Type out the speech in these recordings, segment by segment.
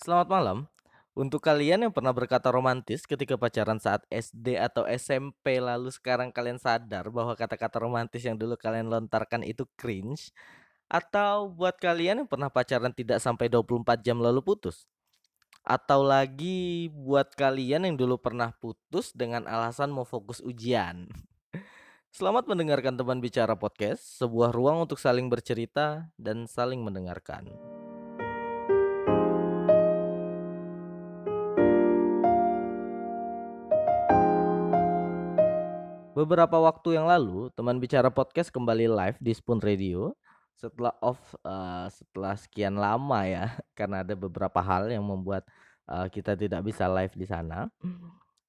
Selamat malam. Untuk kalian yang pernah berkata romantis ketika pacaran saat SD atau SMP, lalu sekarang kalian sadar bahwa kata-kata romantis yang dulu kalian lontarkan itu cringe, atau buat kalian yang pernah pacaran tidak sampai 24 jam lalu putus, atau lagi buat kalian yang dulu pernah putus dengan alasan mau fokus ujian. Selamat mendengarkan teman bicara podcast, sebuah ruang untuk saling bercerita dan saling mendengarkan. Beberapa waktu yang lalu, teman bicara podcast kembali live di Spoon Radio setelah off eee, setelah sekian lama ya, karena ada beberapa hal yang membuat, eee, kita tidak bisa live di sana.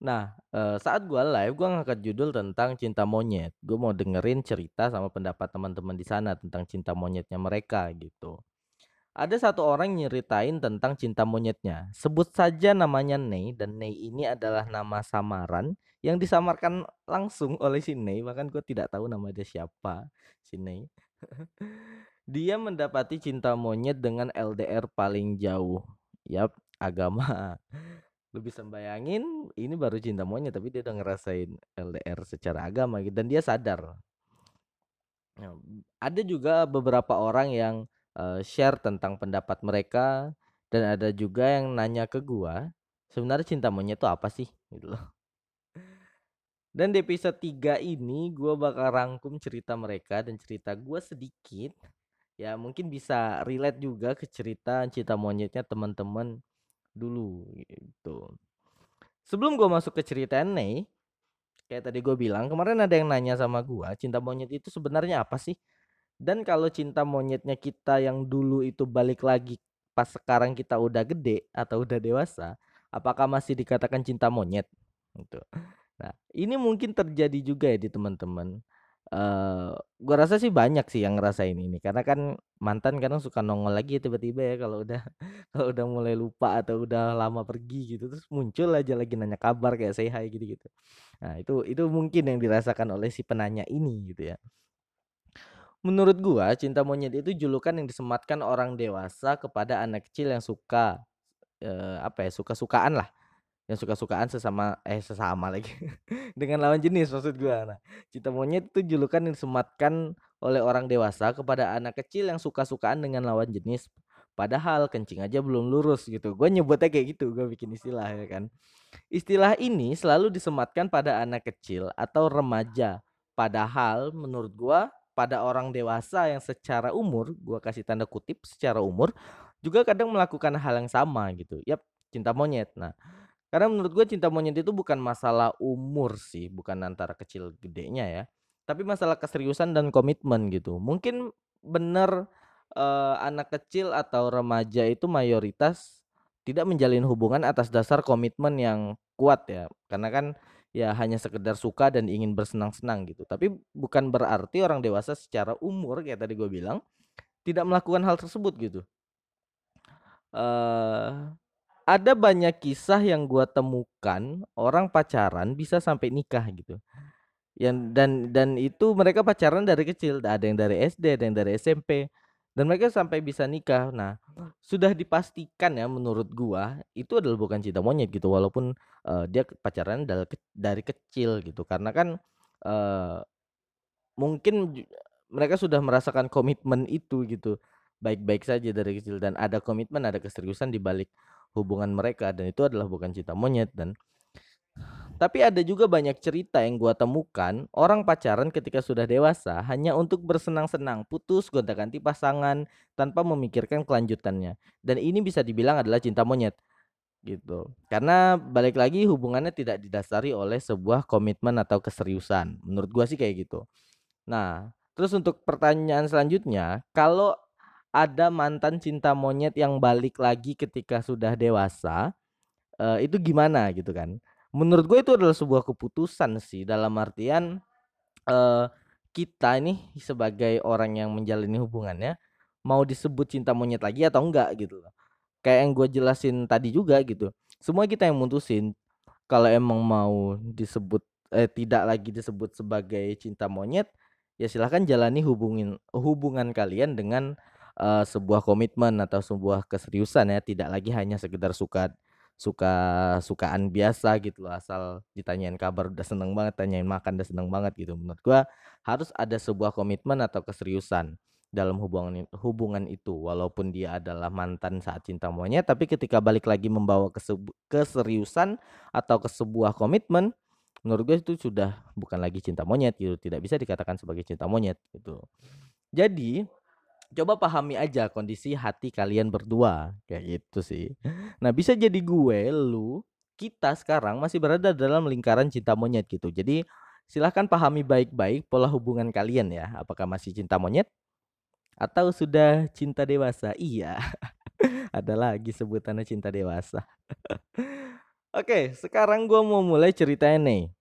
Nah, eee, saat gua live, gua ngangkat judul tentang cinta monyet. Gue mau dengerin cerita sama pendapat teman-teman di sana tentang cinta monyetnya mereka gitu. Ada satu orang nyeritain tentang cinta monyetnya. Sebut saja namanya Nei dan Nei ini adalah nama samaran yang disamarkan langsung oleh si Nei, bahkan gue tidak tahu nama dia siapa, si Nei. Dia mendapati cinta monyet dengan LDR paling jauh. Yap, agama. Lu bisa bayangin ini baru cinta monyet tapi dia udah ngerasain LDR secara agama gitu dan dia sadar. Nah, ada juga beberapa orang yang eee, share tentang pendapat mereka, dan ada juga yang nanya ke gua, sebenarnya cinta monyet itu apa sih? Gitu loh. Dan di episode 3 ini gua bakal rangkum cerita mereka dan cerita gua sedikit, ya mungkin bisa relate juga ke cerita cinta monyetnya teman-teman dulu gitu. Sebelum gua masuk ke cerita nih, kayak tadi gua bilang kemarin ada yang nanya sama gua, cinta monyet itu sebenarnya apa sih? Dan kalau cinta monyetnya kita yang dulu itu balik lagi pas sekarang kita udah gede atau udah dewasa, apakah masih dikatakan cinta monyet? Gitu. Nah, ini mungkin terjadi juga ya di teman-teman. Eee, gua rasa sih banyak sih yang ngerasain ini, karena kan mantan kadang suka nongol lagi tiba-tiba ya kalau udah kalau udah mulai lupa atau udah lama pergi gitu, terus muncul aja lagi nanya kabar kayak say hi gitu-gitu. Nah, itu itu mungkin yang dirasakan oleh si penanya ini gitu ya. Menurut gua, cinta monyet itu julukan yang disematkan orang dewasa kepada anak kecil yang suka, eee, apa ya, suka-sukaan lah, yang suka-sukaan sesama eh, sesama lagi, dengan lawan jenis maksud gua. Nah, cinta monyet itu julukan yang disematkan oleh orang dewasa kepada anak kecil yang suka-sukaan dengan lawan jenis, padahal kencing aja belum lurus gitu. Gua nyebutnya kayak gitu, gua bikin istilah ya kan. Istilah ini selalu disematkan pada anak kecil atau remaja, padahal menurut gua pada orang dewasa yang secara umur, gua kasih tanda kutip "secara umur", juga kadang melakukan hal yang sama gitu. Yap, cinta monyet. Nah, karena menurut gue cinta monyet itu bukan masalah umur sih, bukan antara kecil gedenya ya, tapi masalah keseriusan dan komitmen gitu. Mungkin bener, eee, anak kecil atau remaja itu mayoritas tidak menjalin hubungan atas dasar komitmen yang kuat ya, karena kan ya hanya sekedar suka dan ingin bersenang-senang gitu. Tapi bukan berarti orang dewasa secara umur kayak tadi gue bilang, tidak melakukan hal tersebut gitu. Eee ada banyak kisah yang gua temukan, orang pacaran bisa sampai nikah gitu. Yang dan dan itu mereka pacaran dari kecil, ada yang dari SD, ada yang dari SMP, dan mereka sampai bisa nikah. Nah, sudah dipastikan ya menurut gua, itu adalah bukan cinta monyet gitu, walaupun, eee, dia pacaran dal dari kecil gitu. Karena kan, eee, mungkin mereka sudah merasakan komitmen itu gitu, baik-baik saja dari kecil dan ada komitmen, ada keseriusan di balik hubungan mereka dan itu adalah bukan cinta monyet dan tapi ada juga banyak cerita yang gua temukan, orang pacaran ketika sudah dewasa hanya untuk bersenang-senang, putus gonta-ganti pasangan tanpa memikirkan kelanjutannya. Dan ini bisa dibilang adalah cinta monyet gitu. Karena balik lagi hubungannya tidak didasari oleh sebuah komitmen atau keseriusan. Menurut gua sih kayak gitu. Nah, terus untuk pertanyaan selanjutnya, kalau ada mantan cinta monyet yang balik lagi ketika sudah dewasa, eee, itu gimana gitu kan. Menurut gue itu adalah sebuah keputusan sih dalam artian, eee, kita ini sebagai orang yang menjalani hubungannya, mau disebut cinta monyet lagi atau enggak gitu loh. Kayak yang gue jelasin tadi juga gitu, semua kita yang mutusin, kalau emang mau disebut eh, tidak lagi disebut sebagai cinta monyet, ya silahkan jalani hubungin hubungan kalian dengan uh, sebuah komitmen atau sebuah keseriusan ya, tidak lagi hanya sekedar suka suka-sukaan biasa gitu loh, asal ditanyain kabar udah seneng banget, tanyain makan udah seneng banget gitu. Menurut gua harus ada sebuah komitmen atau keseriusan dalam hubungan hubungan itu. Walaupun dia adalah mantan saat cinta monyet, tapi ketika balik lagi membawa keseriusan atau ke sebuah komitmen, menurut gue itu sudah bukan lagi cinta monyet gitu, tidak bisa dikatakan sebagai cinta monyet gitu. Jadi coba pahami aja kondisi hati kalian berdua kayak gitu sih. Nah, bisa jadi gue, lu, kita sekarang masih berada dalam lingkaran cinta monyet gitu. Jadi silahkan pahami baik-baik pola hubungan kalian ya. Apakah masih cinta monyet atau sudah cinta dewasa? Iya. Ada lagi sebutannya cinta dewasa. Oke, sekarang gue mau mulai ceritain nih.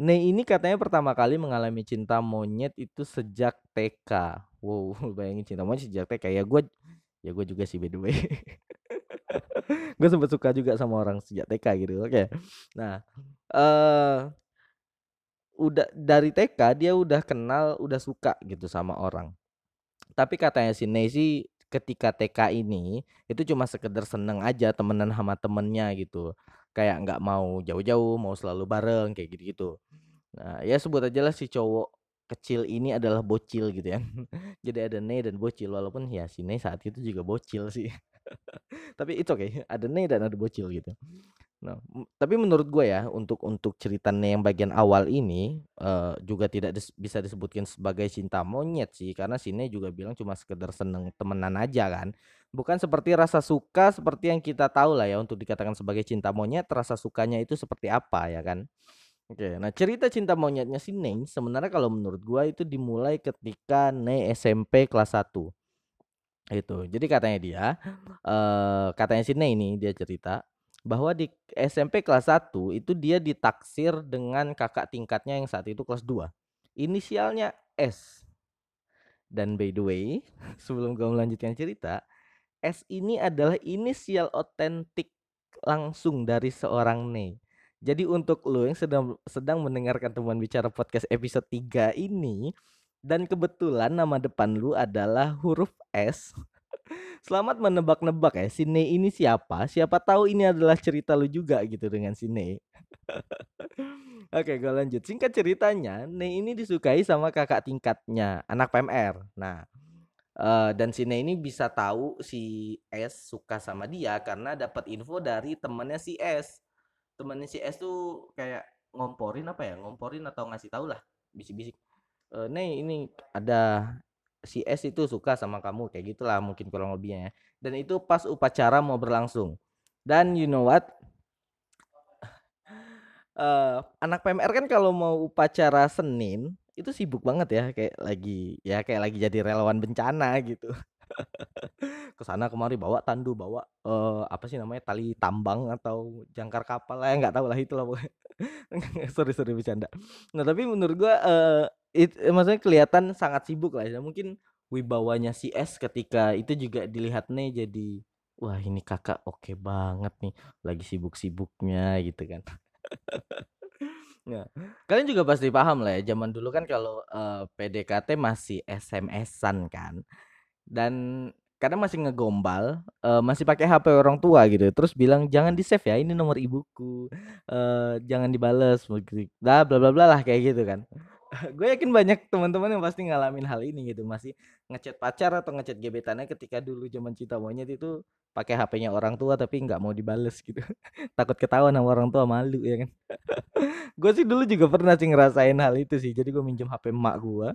Nei ini katanya pertama kali mengalami cinta monyet itu sejak TK. Wow, bayangin cinta monyet sejak TK ya gue ya gue juga sih by the way. gue sempat suka juga sama orang sejak TK gitu. Oke. Nah, eh uh, udah dari TK dia udah kenal, udah suka gitu sama orang. Tapi katanya si Nei sih ketika TK ini itu cuma sekedar seneng aja temenan sama temennya gitu kayak nggak mau jauh-jauh, mau selalu bareng kayak gitu-gitu. Nah, ya sebut aja lah si cowok kecil ini adalah bocil gitu ya. Jadi ada Ne dan bocil walaupun ya si Ne saat itu juga bocil sih. Tapi itu oke, okay. ada Ne dan ada bocil gitu. Nah, tapi menurut gue ya untuk untuk ceritanya yang bagian awal ini uh, juga tidak dis bisa disebutkan sebagai cinta monyet sih karena sini juga bilang cuma sekedar seneng temenan aja kan. Bukan seperti rasa suka seperti yang kita tahu lah ya untuk dikatakan sebagai cinta monyet rasa sukanya itu seperti apa ya kan. Oke, nah cerita cinta monyetnya si Neng sebenarnya kalau menurut gua itu dimulai ketika Neng SMP kelas 1. Itu. Jadi katanya dia, uh, katanya si Neng ini dia cerita bahwa di SMP kelas 1 itu dia ditaksir dengan kakak tingkatnya yang saat itu kelas 2. Inisialnya S. Dan by the way, sebelum gue melanjutkan cerita, S ini adalah inisial otentik langsung dari seorang Ne. Jadi untuk lo yang sedang sedang mendengarkan teman bicara podcast episode 3 ini dan kebetulan nama depan lu adalah huruf S Selamat menebak-nebak ya, si Ne ini siapa? Siapa tahu ini adalah cerita lu juga gitu dengan si Ne. Oke, gue lanjut. Singkat ceritanya, Ne ini disukai sama kakak tingkatnya, anak PMR. Nah, uh, dan si Ne ini bisa tahu si S suka sama dia karena dapat info dari temennya si S. Temennya si S tuh kayak ngomporin apa ya? Ngomporin atau ngasih tahu lah, bisik-bisik. Uh, ne ini ada si S itu suka sama kamu kayak gitulah mungkin kurang lebihnya ya. Dan itu pas upacara mau berlangsung. Dan you know what? Uh, anak PMR kan kalau mau upacara Senin itu sibuk banget ya kayak lagi ya kayak lagi jadi relawan bencana gitu. ke sana kemari bawa tandu, bawa uh, apa sih namanya tali tambang atau jangkar kapal lah ya nggak tahu lah itu lah pokoknya. sorry sorry bercanda. Nah tapi menurut gua uh, It maksudnya kelihatan sangat sibuk lah ya, mungkin wibawanya si S ketika itu juga dilihat nih jadi, "Wah ini Kakak oke banget nih, lagi sibuk-sibuknya," gitu kan. Nah, kalian juga pasti paham lah ya, zaman dulu kan kalau, uh, PDKT masih SMS-an kan, dan kadang masih ngegombal, uh, masih pakai HP orang tua gitu, terus bilang, "Jangan di-save ya, ini nomor ibuku, uh, jangan dibales," begitu, bla bla bla lah kayak gitu kan. gue yakin banyak teman-teman yang pasti ngalamin hal ini gitu masih ngechat pacar atau ngechat gebetannya ketika dulu zaman cinta monyet itu pakai HP-nya orang tua tapi nggak mau dibales gitu. Takut ketahuan sama orang tua malu ya kan? Gue sih dulu juga pernah sih ngerasain hal itu sih jadi gue minjem HP emak gue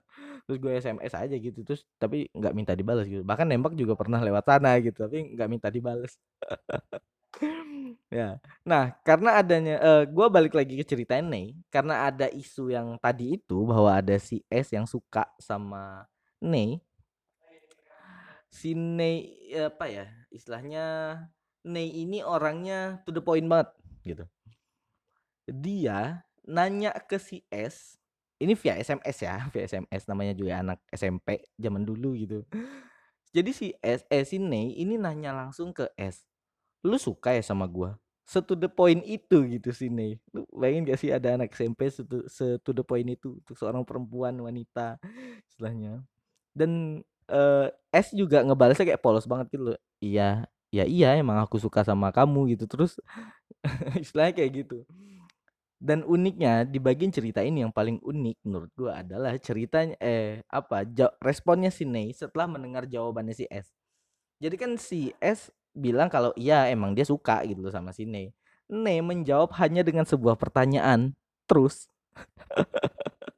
terus gue SMS aja gitu terus tapi nggak minta dibales gitu. Bahkan nembak juga pernah lewat sana gitu tapi nggak minta dibales Ya. Nah, karena adanya uh, gua balik lagi ke cerita nih, karena ada isu yang tadi itu bahwa ada si S yang suka sama Nei. Si Nei apa ya, istilahnya Nei ini orangnya to the point banget gitu. Dia nanya ke si S, ini via SMS ya, via SMS namanya juga anak SMP zaman dulu gitu. Jadi si S eh, si Nei ini nanya langsung ke S, "Lu suka ya sama gua?" se-to the point itu gitu sih nih. Lu bayangin gak sih ada anak SMP se-to, se-to the point itu untuk seorang perempuan wanita istilahnya. Dan eee, S juga ngebalesnya kayak polos banget gitu loh, "Iya, ya iya emang aku suka sama kamu," gitu. Terus istilahnya kayak gitu. Dan uniknya di bagian cerita ini yang paling unik menurut gua adalah ceritanya eh, apa, responnya si Nei setelah mendengar jawabannya si S. Jadi kan si S bilang kalau iya emang dia suka gitu loh sama si Nei. Nei menjawab hanya dengan sebuah pertanyaan, "Terus?"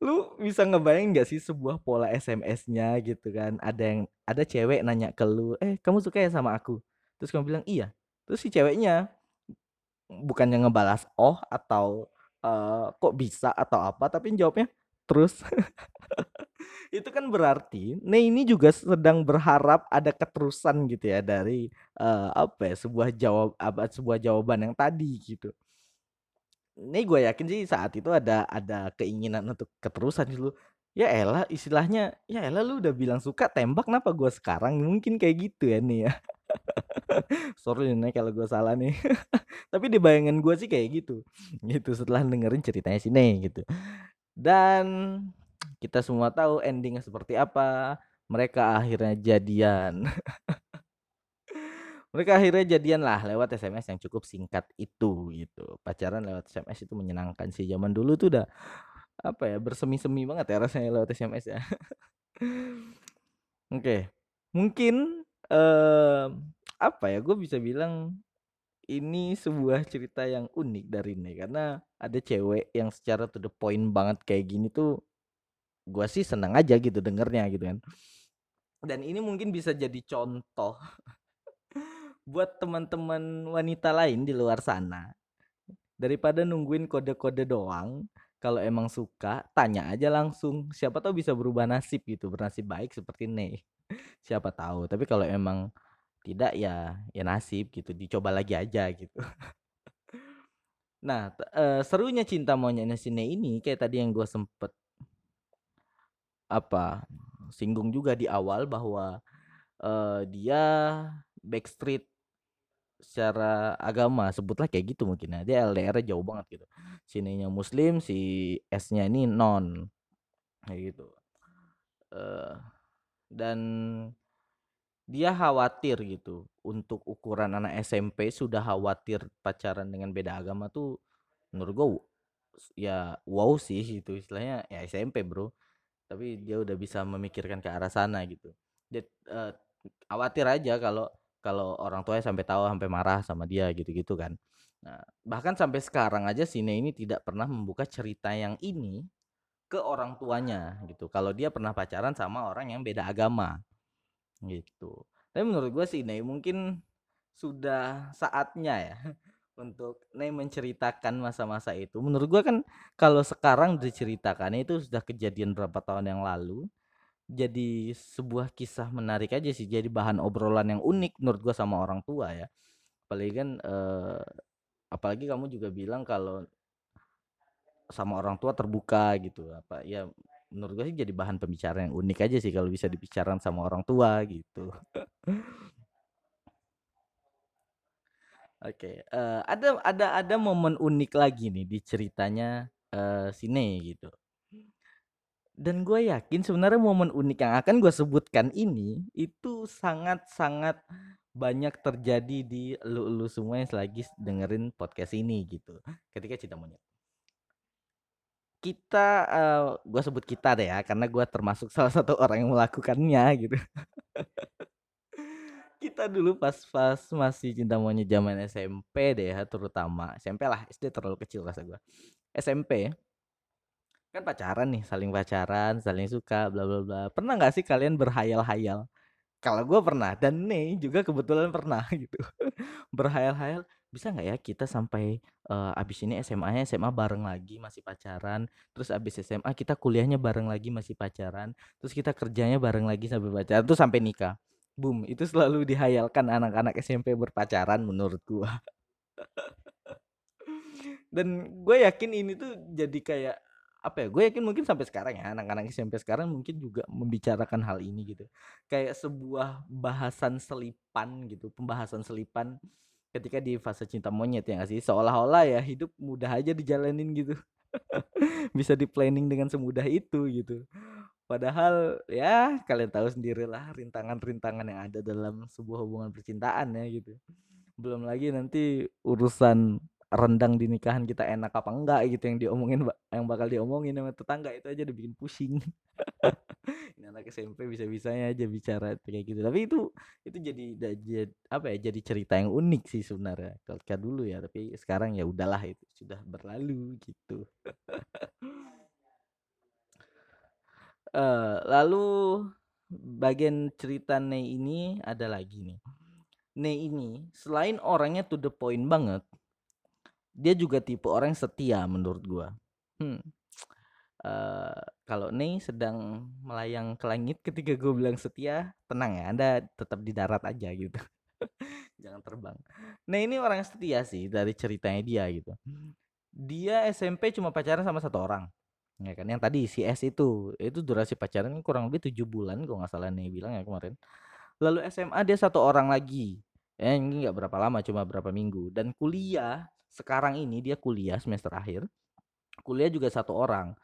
Lu bisa ngebayangin nggak sih sebuah pola SMS-nya gitu kan, ada yang ada cewek nanya ke lu, "Eh, kamu suka ya sama aku?" Terus kamu bilang, "Iya." Terus si ceweknya bukannya ngebalas, "Oh," atau, eee, "Kok bisa?" atau apa, tapi jawabnya, "Terus?" Itu kan berarti Nei ini juga sedang berharap ada keterusan gitu ya dari, eee, apa ya, sebuah jawab apa, sebuah jawaban yang tadi gitu. Ini gue yakin sih saat itu ada ada keinginan untuk keterusan dulu. Ya elah istilahnya, ya elah lu udah bilang suka tembak kenapa gue sekarang, mungkin kayak gitu ya nih ya. Sorry nih kalau gue salah nih. Tapi di bayangan gue sih kayak gitu, gitu setelah dengerin ceritanya si gitu. Dan kita semua tahu ending-nya seperti apa, mereka akhirnya jadian. Mereka akhirnya jadian lah lewat SMS yang cukup singkat itu gitu. Pacaran lewat SMS itu menyenangkan sih, zaman dulu tuh udah apa ya, bersemi-semi banget ya rasanya lewat SMS ya. Oke, mungkin, mmm, apa ya, gue bisa bilang ini sebuah cerita yang unik dari Nei, karena ada cewek yang secara to the point banget kayak gini tuh, gua sih seneng aja gitu dengernya gitu kan. Dan ini mungkin bisa jadi contoh buat teman-teman wanita lain di luar sana. Daripada nungguin kode-kode doang, kalau emang suka tanya aja langsung, siapa tahu bisa berubah nasib gitu, bernasib baik seperti Nei. Siapa tahu, tapi kalau emang tidak ya ya nasib gitu, dicoba lagi aja gitu. Nah, eee, serunya cinta monyetnya si ini kayak tadi yang gue sempet apa, singgung juga di awal bahwa, eee, dia backstreet secara agama, sebutlah kayak gitu mungkin ya, dia LDR-nya jauh banget gitu. Si Nei-nya muslim, si S-nya ini non, kayak gitu. Eee, dan dia khawatir gitu, untuk ukuran anak SMP sudah khawatir pacaran dengan beda agama tuh menurut gua ya wow sih itu istilahnya ya SMP Bro, tapi dia udah bisa memikirkan ke arah sana gitu. Dia, eee, khawatir aja kalau kalau orang tuanya sampai tahu, sampai marah sama dia gitu-gitu kan. Nah, bahkan sampai sekarang aja si Nei ini tidak pernah membuka cerita yang ini ke orang tuanya gitu, kalau dia pernah pacaran sama orang yang beda agama, gitu. Tapi menurut gue sih Nei mungkin sudah saatnya ya untuk Nei menceritakan masa-masa itu. Menurut gua kan kalau sekarang diceritakannya itu sudah kejadian berapa tahun yang lalu, jadi sebuah kisah menarik aja sih, jadi bahan obrolan yang unik menurut gua sama orang tua ya. Apalagi kan, eee, apalagi kamu juga bilang kalau sama orang tua terbuka gitu, apa ya menurut gue sih jadi bahan pembicaraan yang unik aja sih kalau bisa dibicarakan sama orang tua gitu. Oke, eee, ada ada ada momen unik lagi nih di ceritanya, eee, si Nei gitu. Dan gue yakin sebenarnya momen unik yang akan gue sebutkan ini, itu sangat-sangat banyak terjadi di elu-elu semua yang lagi dengerin podcast ini gitu, ketika cinta monyet. Kita, eee, gua sebut kita deh ya, karena gua termasuk salah satu orang yang melakukannya gitu. Kita dulu pas pas masih cinta monyet zaman SMP deh ya terutama, SMP lah, SD terlalu kecil rasa gua. SMP kan pacaran nih, saling pacaran, saling suka, bla bla bla. Pernah nggak sih kalian berhayal-hayal? Kalau gue pernah dan Nei juga kebetulan pernah gitu. Berhayal-hayal, bisa nggak ya kita sampai, eee, habis ini SMA-nya SMA bareng lagi masih pacaran, terus habis SMA kita kuliahnya bareng lagi masih pacaran, terus kita kerjanya bareng lagi sambil pacaran, terus sampai nikah. Boom, itu selalu dihayalkan anak-anak SMP berpacaran menurut gua. Dan gue yakin ini tuh jadi kayak apa ya, gue yakin mungkin sampai sekarang ya, anak-anak SMP sekarang mungkin juga membicarakan hal ini gitu. Kayak sebuah bahasan selipan gitu, pembahasan selipan ketika di fase cinta monyet ya sih? Seolah-olah ya hidup mudah aja dijalanin gitu. Bisa di-planning dengan semudah itu gitu. Padahal ya kalian tahu sendirilah rintangan-rintangan yang ada dalam sebuah hubungan percintaan ya gitu. Belum lagi nanti urusan rendang di nikahan kita enak apa enggak gitu yang diomongin yang bakal diomongin sama tetangga itu aja udah bikin pusing. Ini anak SMP bisa-bisanya aja bicara kayak gitu. Tapi itu itu jadi jadi apa ya jadi cerita yang unik sih sebenarnya. Kalau dulu ya, tapi sekarang ya udahlah itu sudah berlalu gitu. uh, lalu bagian cerita Nei ini ada lagi nih. Nei ini selain orangnya to the point banget, dia juga tipe orang yang setia menurut gua. Hmm. Uh, kalau Nei sedang melayang ke langit ketika gue bilang setia, tenang ya, Anda tetap di darat aja gitu. Jangan terbang. Nah ini orang setia sih dari ceritanya dia gitu. Dia SMP cuma pacaran sama satu orang. Ya kan yang tadi si S itu, itu durasi pacaran kurang lebih tujuh bulan kalau nggak salah nih bilang ya kemarin. Lalu SMA dia satu orang lagi. Ya ini nggak berapa lama, cuma berapa minggu. Dan kuliah sekarang ini dia kuliah semester akhir. Kuliah juga satu orang.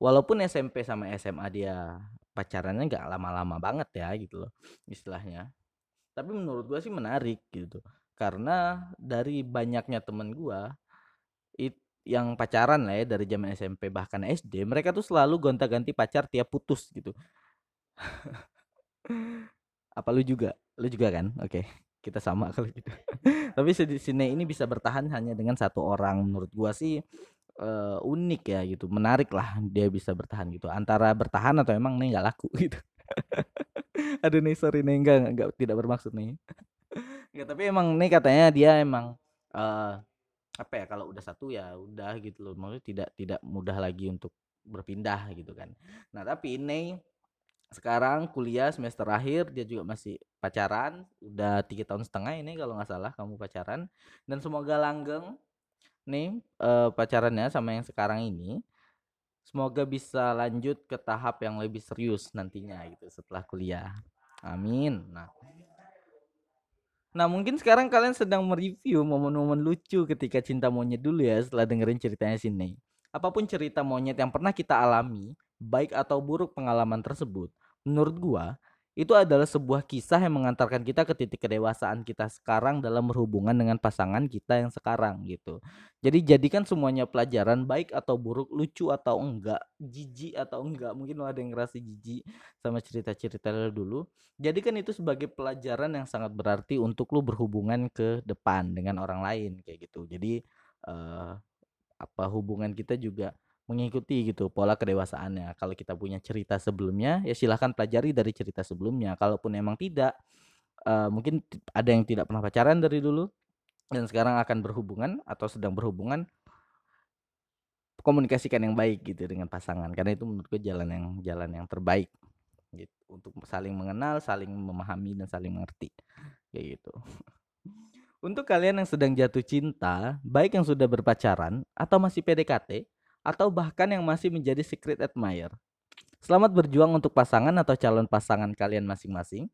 Walaupun SMP sama SMA dia pacarannya nggak lama-lama banget ya gitu loh istilahnya. Tapi menurut gua sih menarik gitu. Karena dari banyaknya temen gua it, yang pacaran lah ya dari zaman SMP bahkan SD mereka tuh selalu gonta-ganti pacar tiap putus gitu. Apa lu juga? Lu juga kan? Oke kita sama kalau gitu. Tapi sini ini bisa bertahan hanya dengan satu orang. Menurut gua sih uh, unik ya gitu menarik lah dia bisa bertahan gitu. Antara bertahan atau emang nih nggak laku gitu. Aduh nih sorry nih enggak enggak tidak bermaksud nih. Enggak, tapi emang nih katanya dia emang uh, apa ya kalau udah satu ya udah gitu loh. Maksudnya tidak tidak mudah lagi untuk berpindah gitu kan. Nah tapi ini sekarang kuliah semester akhir dia juga masih pacaran udah tiga tahun setengah ini kalau nggak salah kamu pacaran. Dan semoga langgeng nih uh, pacarannya sama yang sekarang ini semoga bisa lanjut ke tahap yang lebih serius nantinya gitu setelah kuliah. Amin. Nah Nah, mungkin sekarang kalian sedang mereview momen-momen lucu ketika cinta monyet dulu ya setelah dengerin ceritanya sini. Apa pun cerita monyet yang pernah kita alami, baik atau buruk pengalaman tersebut, menurut gua itu adalah sebuah kisah yang mengantarkan kita ke titik kedewasaan kita sekarang dalam berhubungan dengan pasangan kita yang sekarang gitu. Jadi jadikan semuanya pelajaran baik atau buruk, lucu atau enggak, jijik atau enggak. Mungkin lo ada yang ngerasa jijik sama cerita-cerita dulu. Jadikan itu sebagai pelajaran yang sangat berarti untuk lo berhubungan ke depan dengan orang lain kayak gitu. Jadi uh, apa hubungan kita juga mengikuti gitu pola kedewasaannya. Kalau kita punya cerita sebelumnya, ya silahkan pelajari dari cerita sebelumnya. Kalaupun emang tidak, uh, mungkin ada yang tidak pernah pacaran dari dulu dan sekarang akan berhubungan atau sedang berhubungan, komunikasikan yang baik gitu dengan pasangan. Karena itu menurutku jalan yang jalan yang terbaik gitu untuk saling mengenal, saling memahami dan saling mengerti kayak gitu. Untuk kalian yang sedang jatuh cinta, baik yang sudah berpacaran atau masih PDKT, atau bahkan yang masih menjadi secret admirer. Selamat berjuang untuk pasangan atau calon pasangan kalian masing-masing.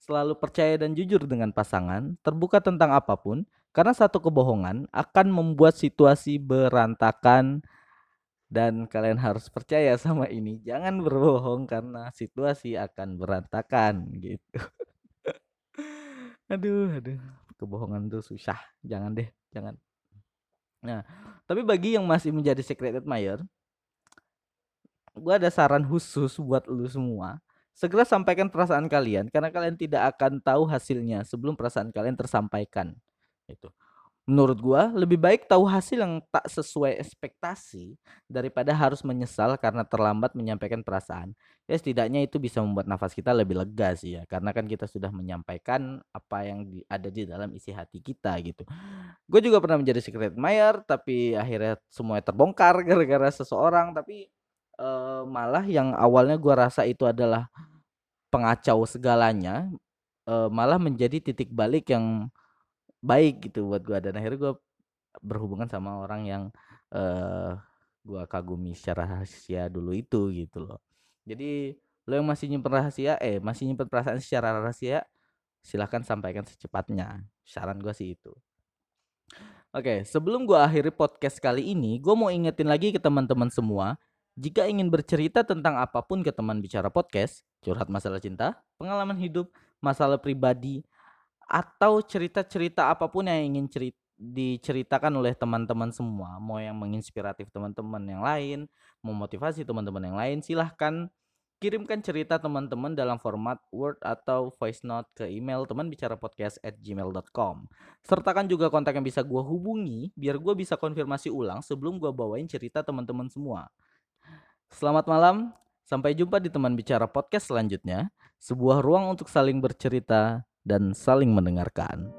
Selalu percaya dan jujur dengan pasangan, terbuka tentang apa pun, karena satu kebohongan akan membuat situasi berantakan dan kalian harus percaya sama ini. Jangan berbohong karena situasi akan berantakan gitu. aduh, aduh, kebohongan tuh susah. Jangan deh, jangan. Nah, tapi bagi yang masih menjadi secret admirer, gue ada saran khusus buat lu semua. Segera sampaikan perasaan kalian karena kalian tidak akan tahu hasilnya sebelum perasaan kalian tersampaikan. Itu menurut gua lebih baik tahu hasil yang tak sesuai ekspektasi daripada harus menyesal karena terlambat menyampaikan perasaan. Ya setidaknya itu bisa membuat nafas kita lebih lega sih ya karena kan kita sudah menyampaikan apa yang di, ada di dalam isi hati kita gitu. Gue juga pernah menjadi secret admirer tapi akhirnya semuanya terbongkar gara-gara seseorang tapi uh, malah yang awalnya gua rasa itu adalah pengacau segalanya uh, malah menjadi titik balik yang baik gitu buat gua dan akhirnya gua berhubungan sama orang yang uh, gua kagumi secara rahasia dulu itu gitu loh. Jadi lo yang masih nyimpen rahasia eh masih nyimpen perasaan secara rahasia silahkan sampaikan secepatnya. Saran gua sih itu. Oke, sebelum gua akhiri podcast kali ini, gua mau ingetin lagi ke teman-teman semua, Jika ingin bercerita tentang apa pun ke teman bicara podcast, curhat masalah cinta, pengalaman hidup, masalah pribadi, atau cerita-cerita apa pun yang ingin cerit diceritakan oleh teman-teman semua, mau yang menginspiratif teman-teman yang lain, memotivasi teman-teman yang lain, silahkan kirimkan cerita teman-teman dalam format Word atau voice note ke email teman bicara podcast at gmail.com. Sertakan juga kontak yang bisa gua hubungi biar gua bisa konfirmasi ulang sebelum gua bawain cerita teman-teman semua. Selamat malam, sampai jumpa di teman bicara podcast selanjutnya, sebuah ruang untuk saling bercerita dan saling mendengarkan.